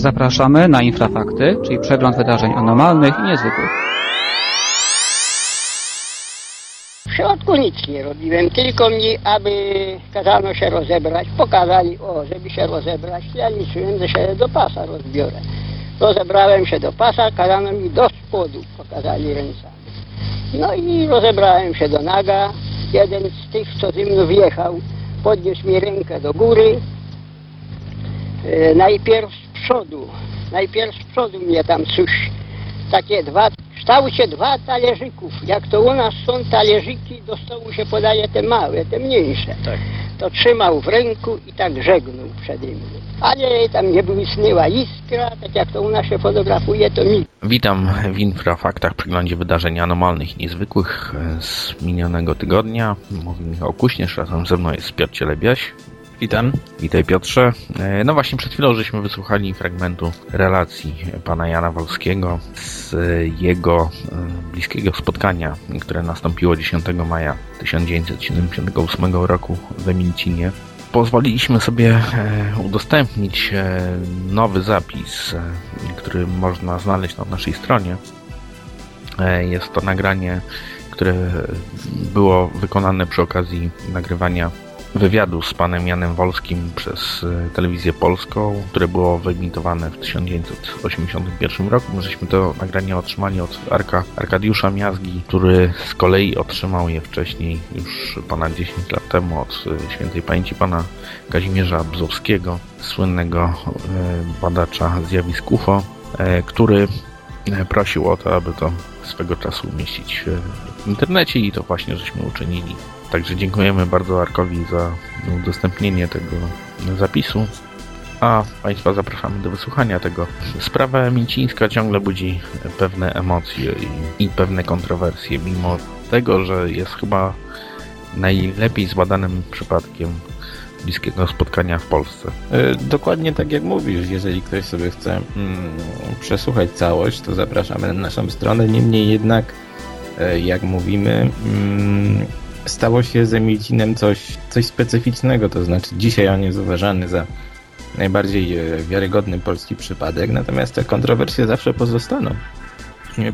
Zapraszamy na Infrafakty, czyli przegląd wydarzeń anormalnych i niezwykłych. W środku nic nie robiłem, tylko mi, aby kazano się rozebrać. Pokazali, o, żeby się rozebrać. Ja liczyłem, że się do pasa rozbiorę. Rozebrałem się do pasa, kazano mi do spodu, pokazali ręcami. No i rozebrałem się do naga. Jeden z tych, co ze mną wjechał, podniósł mi rękę do góry. E, najpierw przodu, najpierw z przodu mnie tam coś, takie dwa, w kształcie dwa talerzyków. Jak to u nas są talerzyki, do stołu się podaje te małe, te mniejsze. Tak. To trzymał w ręku i tak żegnął przede mną. Ale tam nie błysnęła iskra, tak jak to u nas się fotografuje, to mi. Witam w Infrafaktach, przeglądzie wydarzeń anormalnych i niezwykłych z minionego tygodnia. Mówi Michał Kuśnierz, razem ze mną jest Piotr Cielebiaś. Witam. Witaj Piotrze. E, No właśnie przed chwilą żeśmy wysłuchali fragmentu relacji pana Jana Wolskiego z jego e, bliskiego spotkania, które nastąpiło 10 maja 1978 roku w Emilcinie. Pozwoliliśmy sobie e, udostępnić e, nowy zapis, e, który można znaleźć na naszej stronie. E, Jest to nagranie, które było wykonane przy okazji nagrywania wywiadu z panem Janem Wolskim przez e, telewizję polską, które było wyemitowane w 1981 roku. My żeśmy to nagranie otrzymali od Arka, Arkadiusza Miazgi, który z kolei otrzymał je wcześniej, już ponad 10 lat temu, od e, świętej pamięci pana Kazimierza Bzowskiego, słynnego e, badacza zjawisk UFO, który prosił o to, aby to swego czasu umieścić w internecie i to właśnie żeśmy uczynili. Także dziękujemy bardzo Arkowi za udostępnienie tego zapisu. A Państwa zapraszamy do wysłuchania tego. Sprawa Mincińska ciągle budzi pewne emocje i, i pewne kontrowersje, mimo tego, że jest chyba najlepiej zbadanym przypadkiem bliskiego spotkania w Polsce. E, Dokładnie tak jak mówisz, jeżeli ktoś sobie chce mm, przesłuchać całość, to zapraszamy na naszą stronę. Niemniej jednak, e, jak mówimy, mm, stało się z Emilcinem coś, coś specyficznego, to znaczy dzisiaj on jest uważany za najbardziej e, wiarygodny polski przypadek, natomiast te kontrowersje zawsze pozostaną.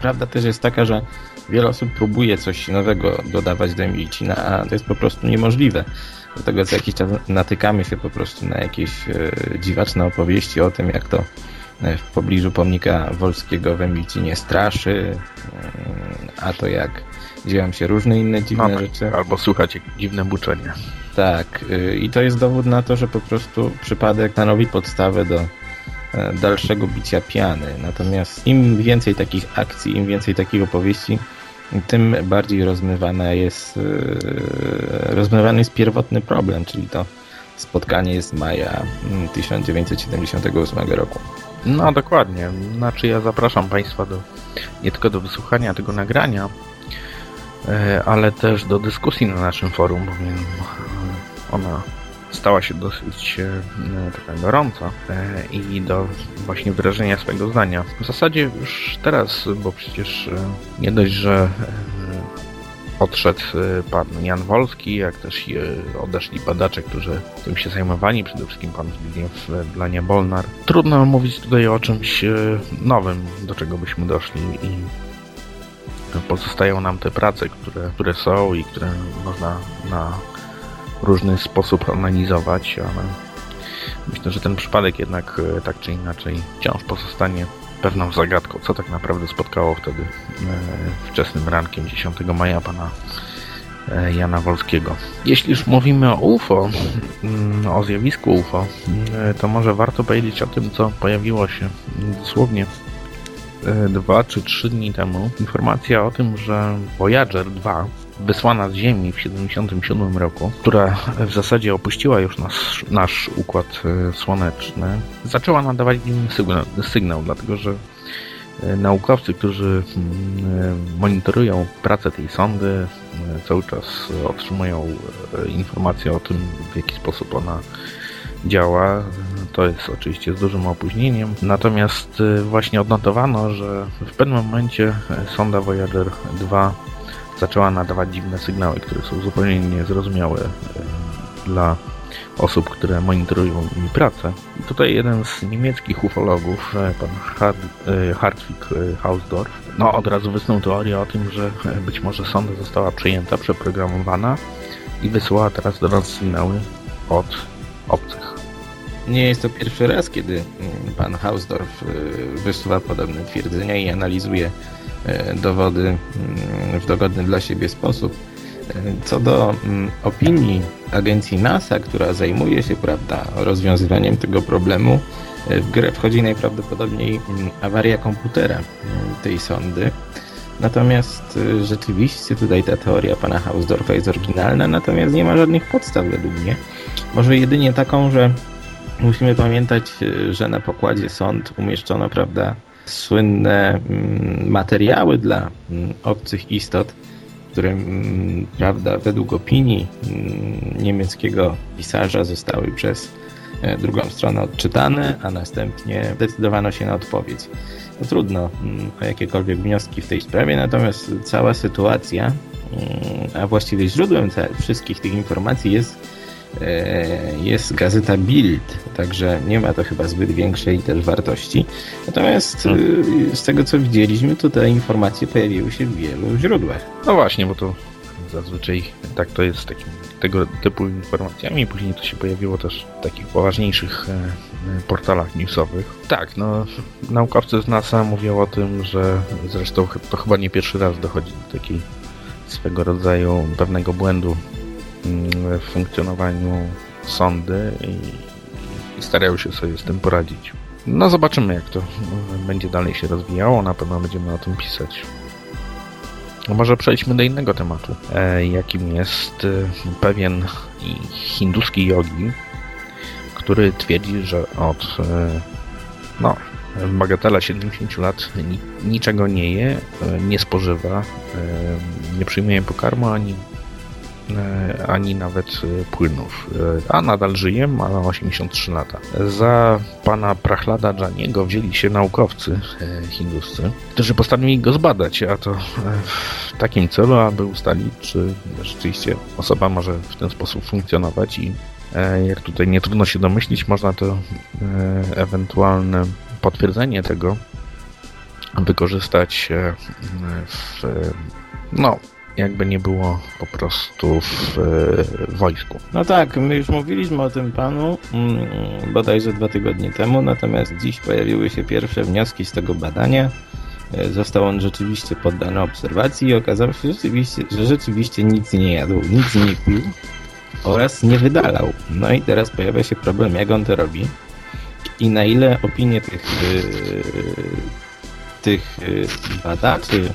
Prawda też jest taka, że wiele osób próbuje coś nowego dodawać do Emilcina, a to jest po prostu niemożliwe. Dlatego co jakiś czas natykamy się po prostu na jakieś e, dziwaczne opowieści o tym, jak to w pobliżu pomnika Wolskiego w Emilcinie straszy, e, a to jak dzieją się różne inne dziwne No, rzeczy. albo słuchać dziwne buczenie. Tak, y, i to jest dowód na to, że po prostu przypadek stanowi podstawę do e, dalszego bicia piany. Natomiast im więcej takich akcji, im więcej takich opowieści, tym bardziej rozmywana jest, rozmywany jest pierwotny problem, czyli to spotkanie z maja mm, 1978 roku. No dokładnie. Znaczy ja zapraszam Państwa do nie tylko do wysłuchania tego nagrania, e, ale też do dyskusji na naszym forum, bowiem ona stała się dosyć e, taka gorąca e, i do właśnie wyrażenia swojego zdania. W zasadzie już teraz, bo przecież nie dość, że odszedł e, pan Jan Wolski, jak też e, odeszli badacze, którzy tym się zajmowali, przede wszystkim pan Zbigniew e, Blania-Bolnar. Trudno mówić tutaj o czymś nowym, do czego byśmy doszli i pozostają nam te prace, które, które są i które można na różny sposób analizować, ale myślę, że ten przypadek jednak tak czy inaczej wciąż pozostanie pewną zagadką, co tak naprawdę spotkało wtedy e, wczesnym rankiem 10 maja pana e, Jana Wolskiego. Jeśli już mówimy o UFO, mm, o zjawisku UFO, e, to może warto powiedzieć o tym, co pojawiło się dosłownie dwa czy trzy dni temu. Informacja o tym, że Voyager 2 wysłana z Ziemi w 1977 roku, która w zasadzie opuściła już nasz, nasz układ e, słoneczny, zaczęła nadawać dziwny sygnał, dlatego że e, naukowcy, którzy mm, e, monitorują pracę tej sondy, cały czas otrzymują informacje o tym, w jaki sposób ona działa. To jest oczywiście z dużym opóźnieniem. Natomiast właśnie odnotowano, że w pewnym momencie sonda Voyager 2 zaczęła nadawać dziwne sygnały, które są zupełnie niezrozumiałe e, dla osób, które monitorują mi pracę. I tutaj jeden z niemieckich ufologów, pan Hard, Hartwig Hausdorff, no od razu wysnuł teorię o tym, że być może sonda została przejęta, przeprogramowana i wysyłała teraz do nas sygnały od obcych. Nie jest to pierwszy raz, kiedy mm, pan Hausdorff wysuwa podobne twierdzenia i analizuje dowody mm, w dogodny dla siebie sposób. Co do mm, opinii agencji NASA, która zajmuje się prawda, rozwiązywaniem tego problemu, w grę wchodzi najprawdopodobniej awaria komputera tej sondy. Natomiast y, rzeczywiście tutaj ta teoria pana Hausdorffa jest oryginalna, natomiast nie ma żadnych podstaw według mnie. Może jedynie taką, że musimy pamiętać, y, że na pokładzie sąd umieszczono, prawda, słynne mm, materiały dla mm, obcych istot, które, mm, prawda, według opinii niemieckiego pisarza zostały przez e, drugą stronę odczytane, a następnie zdecydowano się na odpowiedź. No trudno o jakiekolwiek wnioski w tej sprawie, natomiast cała sytuacja, a właściwie źródłem wszystkich tych informacji jest jest gazeta Bild, także nie ma to chyba zbyt większej też wartości. Natomiast hmm. z tego co widzieliśmy, to te informacje pojawiły się w wielu źródłach. No właśnie, bo to zazwyczaj tak to jest z takim, tego typu informacjami. Później to się pojawiło też w takich poważniejszych e, portalach newsowych. Tak, no naukowcy z NASA mówią o tym, że zresztą to chyba nie pierwszy raz dochodzi do takiej swego rodzaju pewnego błędu w funkcjonowaniu sądy i, i starają się sobie z tym poradzić. No zobaczymy jak to będzie dalej się rozwijało, na pewno będziemy o tym pisać. No może przejdźmy do innego tematu, e, jakim jest e, pewien hinduski jogi, który twierdzi, że od e, no, bagatela 70 lat niczego nie je, nie spożywa, nie przyjmuje pokarmu ani ani nawet e, płynów. E, a nadal żyje, ma 83 lata. Za pana Prachlada Janiego wzięli się naukowcy hinduscy, którzy postanowili go zbadać, a to w takim celu, aby ustalić, czy rzeczywiście osoba może w ten sposób funkcjonować i jak tutaj nie trudno się domyślić, można to ewentualne potwierdzenie tego wykorzystać w no, jakby nie było po prostu w e, wojsku. No tak, my już mówiliśmy o tym panu mm, bodajże dwa tygodnie temu, natomiast dziś pojawiły się pierwsze wnioski z tego badania. E, został on rzeczywiście poddany obserwacji i okazało się, rzeczywiście, że rzeczywiście nic nie jadł, nic nie pił oraz nie wydalał. No i teraz pojawia się problem, jak on to robi i na ile opinie tych, yy, tych badaczy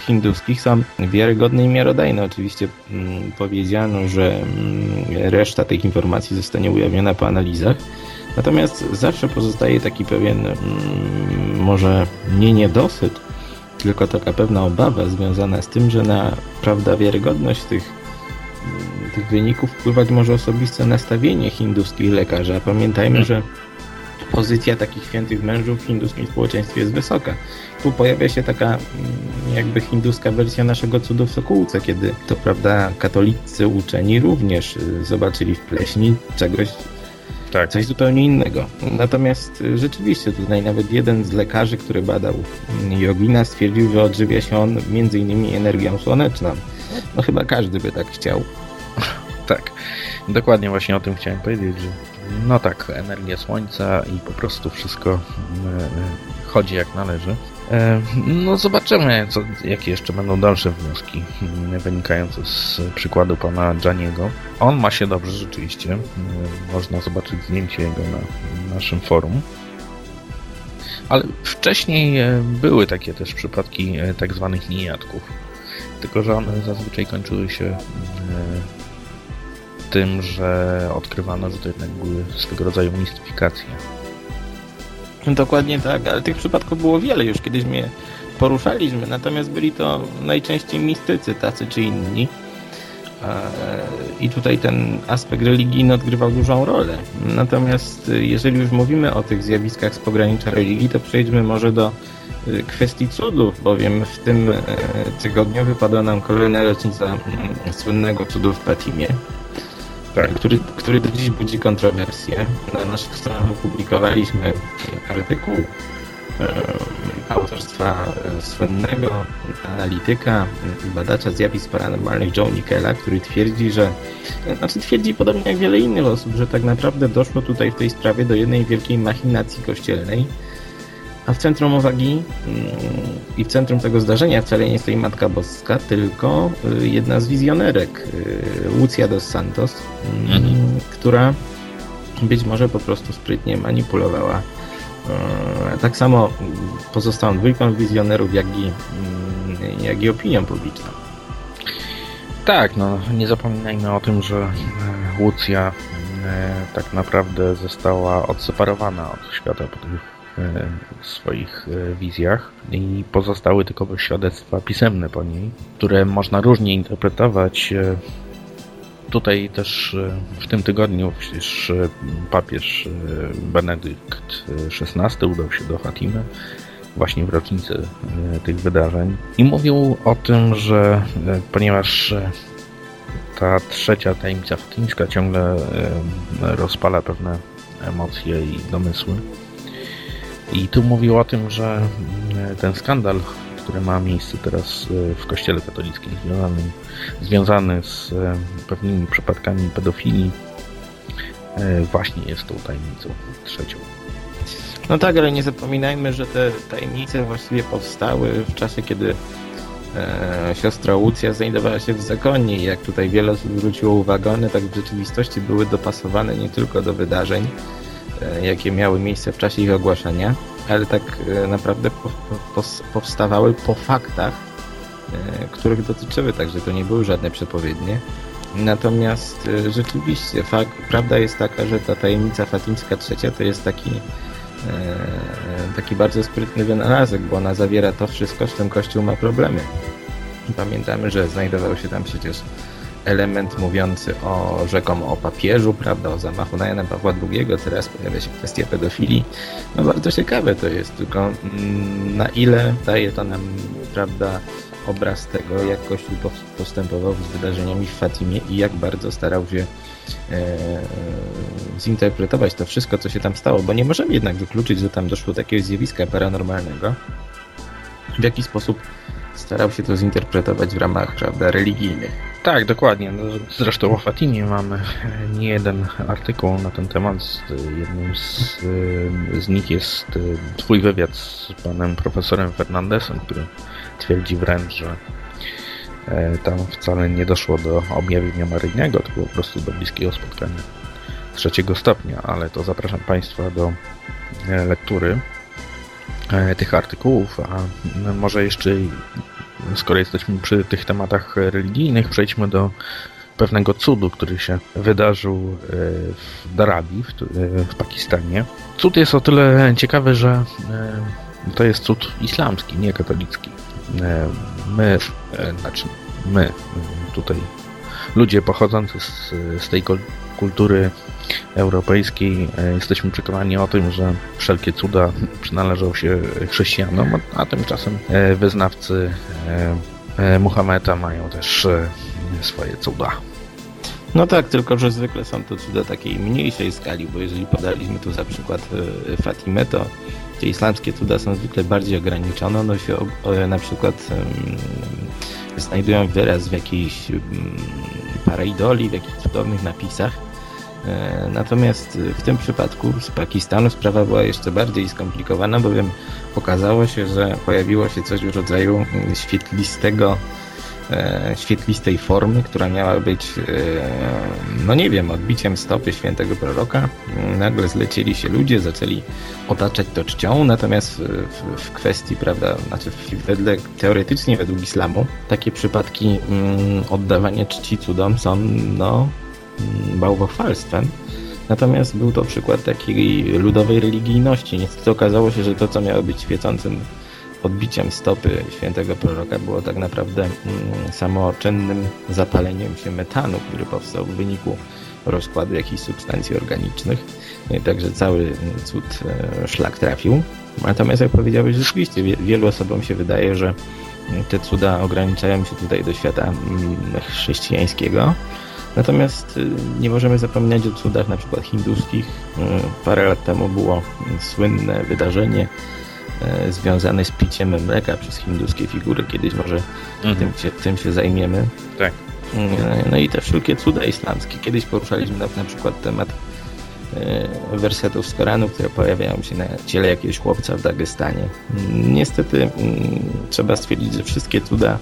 hinduskich są wiarygodne i miarodajne. Oczywiście mm, powiedziano, że mm, reszta tych informacji zostanie ujawniona po analizach. Natomiast zawsze pozostaje taki pewien, mm, może nie niedosyt, tylko taka pewna obawa związana z tym, że na prawda wiarygodność tych, mm, tych wyników wpływać może osobiste nastawienie hinduskich lekarzy. A pamiętajmy, hmm. że pozycja takich świętych mężów w hinduskim społeczeństwie jest wysoka. Tu pojawia się taka mm, jakby hinduska wersja naszego cudu w Sokółce, kiedy to prawda katolicy uczeni również y, zobaczyli w pleśni czegoś tak. coś zupełnie innego. Natomiast y, rzeczywiście tutaj nawet jeden z lekarzy, który badał jogina stwierdził, że odżywia się on między innymi energią słoneczną. No chyba każdy by tak chciał. Tak, dokładnie właśnie o tym chciałem powiedzieć, że no tak, energia słońca i po prostu wszystko e, e, chodzi jak należy. E, no zobaczymy, co, jakie jeszcze będą dalsze wnioski wynikające z przykładu pana Janiego. On ma się dobrze rzeczywiście. Można zobaczyć zdjęcie jego na naszym forum. Ale wcześniej były takie też przypadki tak zwanych nijadków. Tylko, że one zazwyczaj kończyły się tym, że odkrywano, że to jednak były swego rodzaju mistyfikacje. Dokładnie tak, ale tych przypadków było wiele, już kiedyś mnie poruszaliśmy, natomiast byli to najczęściej mistycy, tacy czy inni. I tutaj ten aspekt religijny odgrywał dużą rolę. Natomiast jeżeli już mówimy o tych zjawiskach z pogranicza religii, to przejdźmy może do y, kwestii cudów, bowiem w tym e, tygodniu wypadła nam kolejna rocznica mm, słynnego cudu w Fatimie. Tak. który, który do dziś budzi kontrowersje. Na naszych stronach opublikowaliśmy artykuł autorstwa słynnego analityka i badacza zjawisk paranormalnych Joe Nickela, który twierdzi, że znaczy twierdzi podobnie jak wiele innych osób, że tak naprawdę doszło tutaj w tej sprawie do jednej wielkiej machinacji kościelnej, a w centrum uwagi mm, i w centrum tego zdarzenia wcale nie stoi Matka Boska, tylko y, jedna z wizjonerek, y, Lucia dos Santos, mm, mhm. która być może po prostu sprytnie manipulowała e, tak samo pozostałą dwójką wizjonerów, jak i, mm, jak i opinią publiczną. Tak, no nie zapominajmy o tym, że e, Lucja e, tak naprawdę została odseparowana od świata w swoich e, wizjach i pozostały tylko świadectwa pisemne po niej, które można różnie interpretować. E, tutaj też w tym tygodniu przecież papież Benedykt XVI udał się do Fatimy właśnie w rocznicę tych wydarzeń i mówił o tym, że ponieważ ta trzecia tajemnica fatimska ciągle rozpala pewne emocje i domysły, i tu mówił o tym, że mm, ten skandal, który ma miejsce teraz e, w kościele katolickim, związany, związany z e, pewnymi przypadkami pedofilii, e, właśnie jest tą tajemnicą trzecią. No tak, ale nie zapominajmy, że te tajemnice właściwie powstały w czasie, kiedy e, siostra Łucja znajdowała się w zakonie i jak tutaj wiele zwróciło uwagę, one tak w rzeczywistości były dopasowane nie tylko do wydarzeń, jakie miały miejsce w czasie ich ogłaszania, ale tak e, naprawdę powstawały po faktach, e, których dotyczyły, także to nie były żadne przepowiednie. Natomiast rzeczywiście fakt, prawda jest taka, że ta tajemnica fatimska trzecia to jest taki taki bardzo sprytny wynalazek, bo ona zawiera to wszystko, z czym Kościół ma problemy. Pamiętamy, że znajdował się tam przecież element mówiący o rzekomo o papieżu, prawda, o zamachu na Jana Pawła II, teraz pojawia się kwestia pedofilii. No bardzo ciekawe to jest, tylko mm, na ile daje to nam, prawda, obraz tego, jak Kościół postępował z wydarzeniami w Fatimie i jak bardzo starał się e, zinterpretować to wszystko, co się tam stało, bo nie możemy jednak wykluczyć, że tam doszło do takiego zjawiska paranormalnego. W jaki sposób starał się to zinterpretować w ramach prawda, religijnych. Tak, dokładnie. No, zresztą o Fatimie mamy nie jeden artykuł na ten temat. Jednym z, z nich jest e, twój wywiad z panem profesorem Fernandesem, który twierdzi wręcz, że e, tam wcale nie doszło do objawienia maryjnego, tylko po prostu do bliskiego spotkania trzeciego stopnia, ale to zapraszam Państwa do e, lektury tych artykułów, a może jeszcze skoro jesteśmy przy tych tematach religijnych, przejdźmy do pewnego cudu, który się wydarzył e, w Darabi, w, e, w Pakistanie. Cud jest o tyle ciekawy, że e, to jest cud islamski, nie katolicki. My, znaczy my, tutaj ludzie pochodzący z, z tej kultury europejskiej jesteśmy przekonani o tym, że wszelkie cuda przynależą się chrześcijanom, a tymczasem wyznawcy Muhammeda mają też swoje cuda. No tak, tylko że zwykle są to cuda takiej mniejszej skali, bo jeżeli podaliśmy tu za przykład Fatimę, to te islamskie cuda są zwykle bardziej ograniczone. One się na przykład znajdują wyraz w jakiejś paraidoli, w jakichś cudownych napisach. E, natomiast w tym przypadku z Pakistanu sprawa była jeszcze bardziej skomplikowana, bowiem okazało się, że pojawiło się coś w rodzaju świetlistego e, świetlistej formy, która miała być, e, no nie wiem, odbiciem stopy świętego proroka. Nagle zlecieli się ludzie, zaczęli otaczać to czcią, natomiast w, w kwestii, prawda, znaczy wedle, teoretycznie według islamu, takie przypadki mm, oddawania czci cudom są, no, Mm, bałwochwalstwem. Natomiast był to przykład takiej ludowej religijności. Niestety okazało się, że to, co miało być świecącym odbiciem stopy świętego proroka, było tak naprawdę mm, samoczynnym zapaleniem się metanu, który powstał w wyniku rozkładu jakichś substancji organicznych. Także cały cud e, szlak trafił. Natomiast jak powiedziałeś, rzeczywiście wielu osobom się wydaje, że te cuda ograniczają się tutaj do świata mm, chrześcijańskiego. Natomiast y, nie możemy zapominać o cudach na przykład hinduskich. Y, Parę lat temu było słynne wydarzenie y, związane z piciem mleka przez hinduskie figury. Kiedyś może Mhm. tym, się, tym się zajmiemy. Tak. No i te wszelkie cuda islamskie. Kiedyś poruszaliśmy na, na przykład temat wersetów z Koranu, które pojawiają się na ciele jakiegoś chłopca w Dagestanie. Niestety mm, trzeba stwierdzić, że wszystkie cuda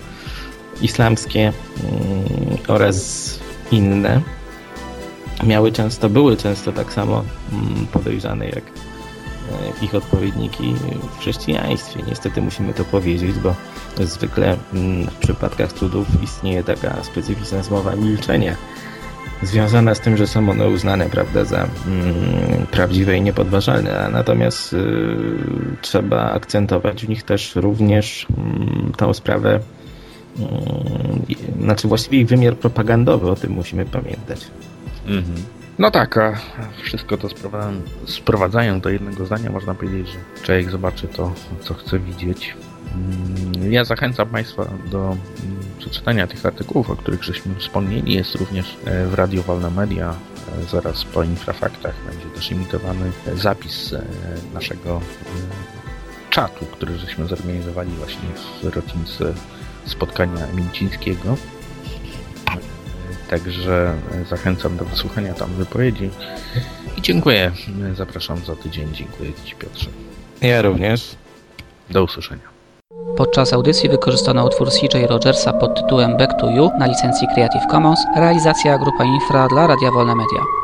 islamskie mm, oraz inne miały często, były często tak samo mm, podejrzane jak e, ich odpowiedniki w chrześcijaństwie. Niestety musimy to powiedzieć, bo zwykle mm, w przypadkach cudów istnieje taka specyficzna zmowa milczenia związana z tym, że są one uznane prawda, za mm, prawdziwe i niepodważalne, natomiast y, trzeba akcentować w nich też również mm, tą sprawę, znaczy właściwie ich wymiar propagandowy, o tym musimy pamiętać. Mhm. No tak, a wszystko to sprowadza- sprowadzając do jednego zdania, można powiedzieć, że człowiek zobaczy to, co chce widzieć. Mm, Ja zachęcam Państwa do mm, przeczytania tych artykułów, o których żeśmy wspomnieli. Jest również e, w Radio Wolne Media. e, Zaraz po infrafaktach będzie też imitowany zapis e, naszego czatu, który żeśmy zorganizowali właśnie w rocznicy spotkania Mięcińskiego. Także e, zachęcam do wysłuchania tam wypowiedzi. I dziękuję. Zapraszam za tydzień. Dziękuję Ci Piotrze. Ja również. Do usłyszenia. Podczas audycji wykorzystano utwór CJ Rogersa pod tytułem Back to You na licencji Creative Commons, realizacja Grupa Infra dla Radia Wolne Media.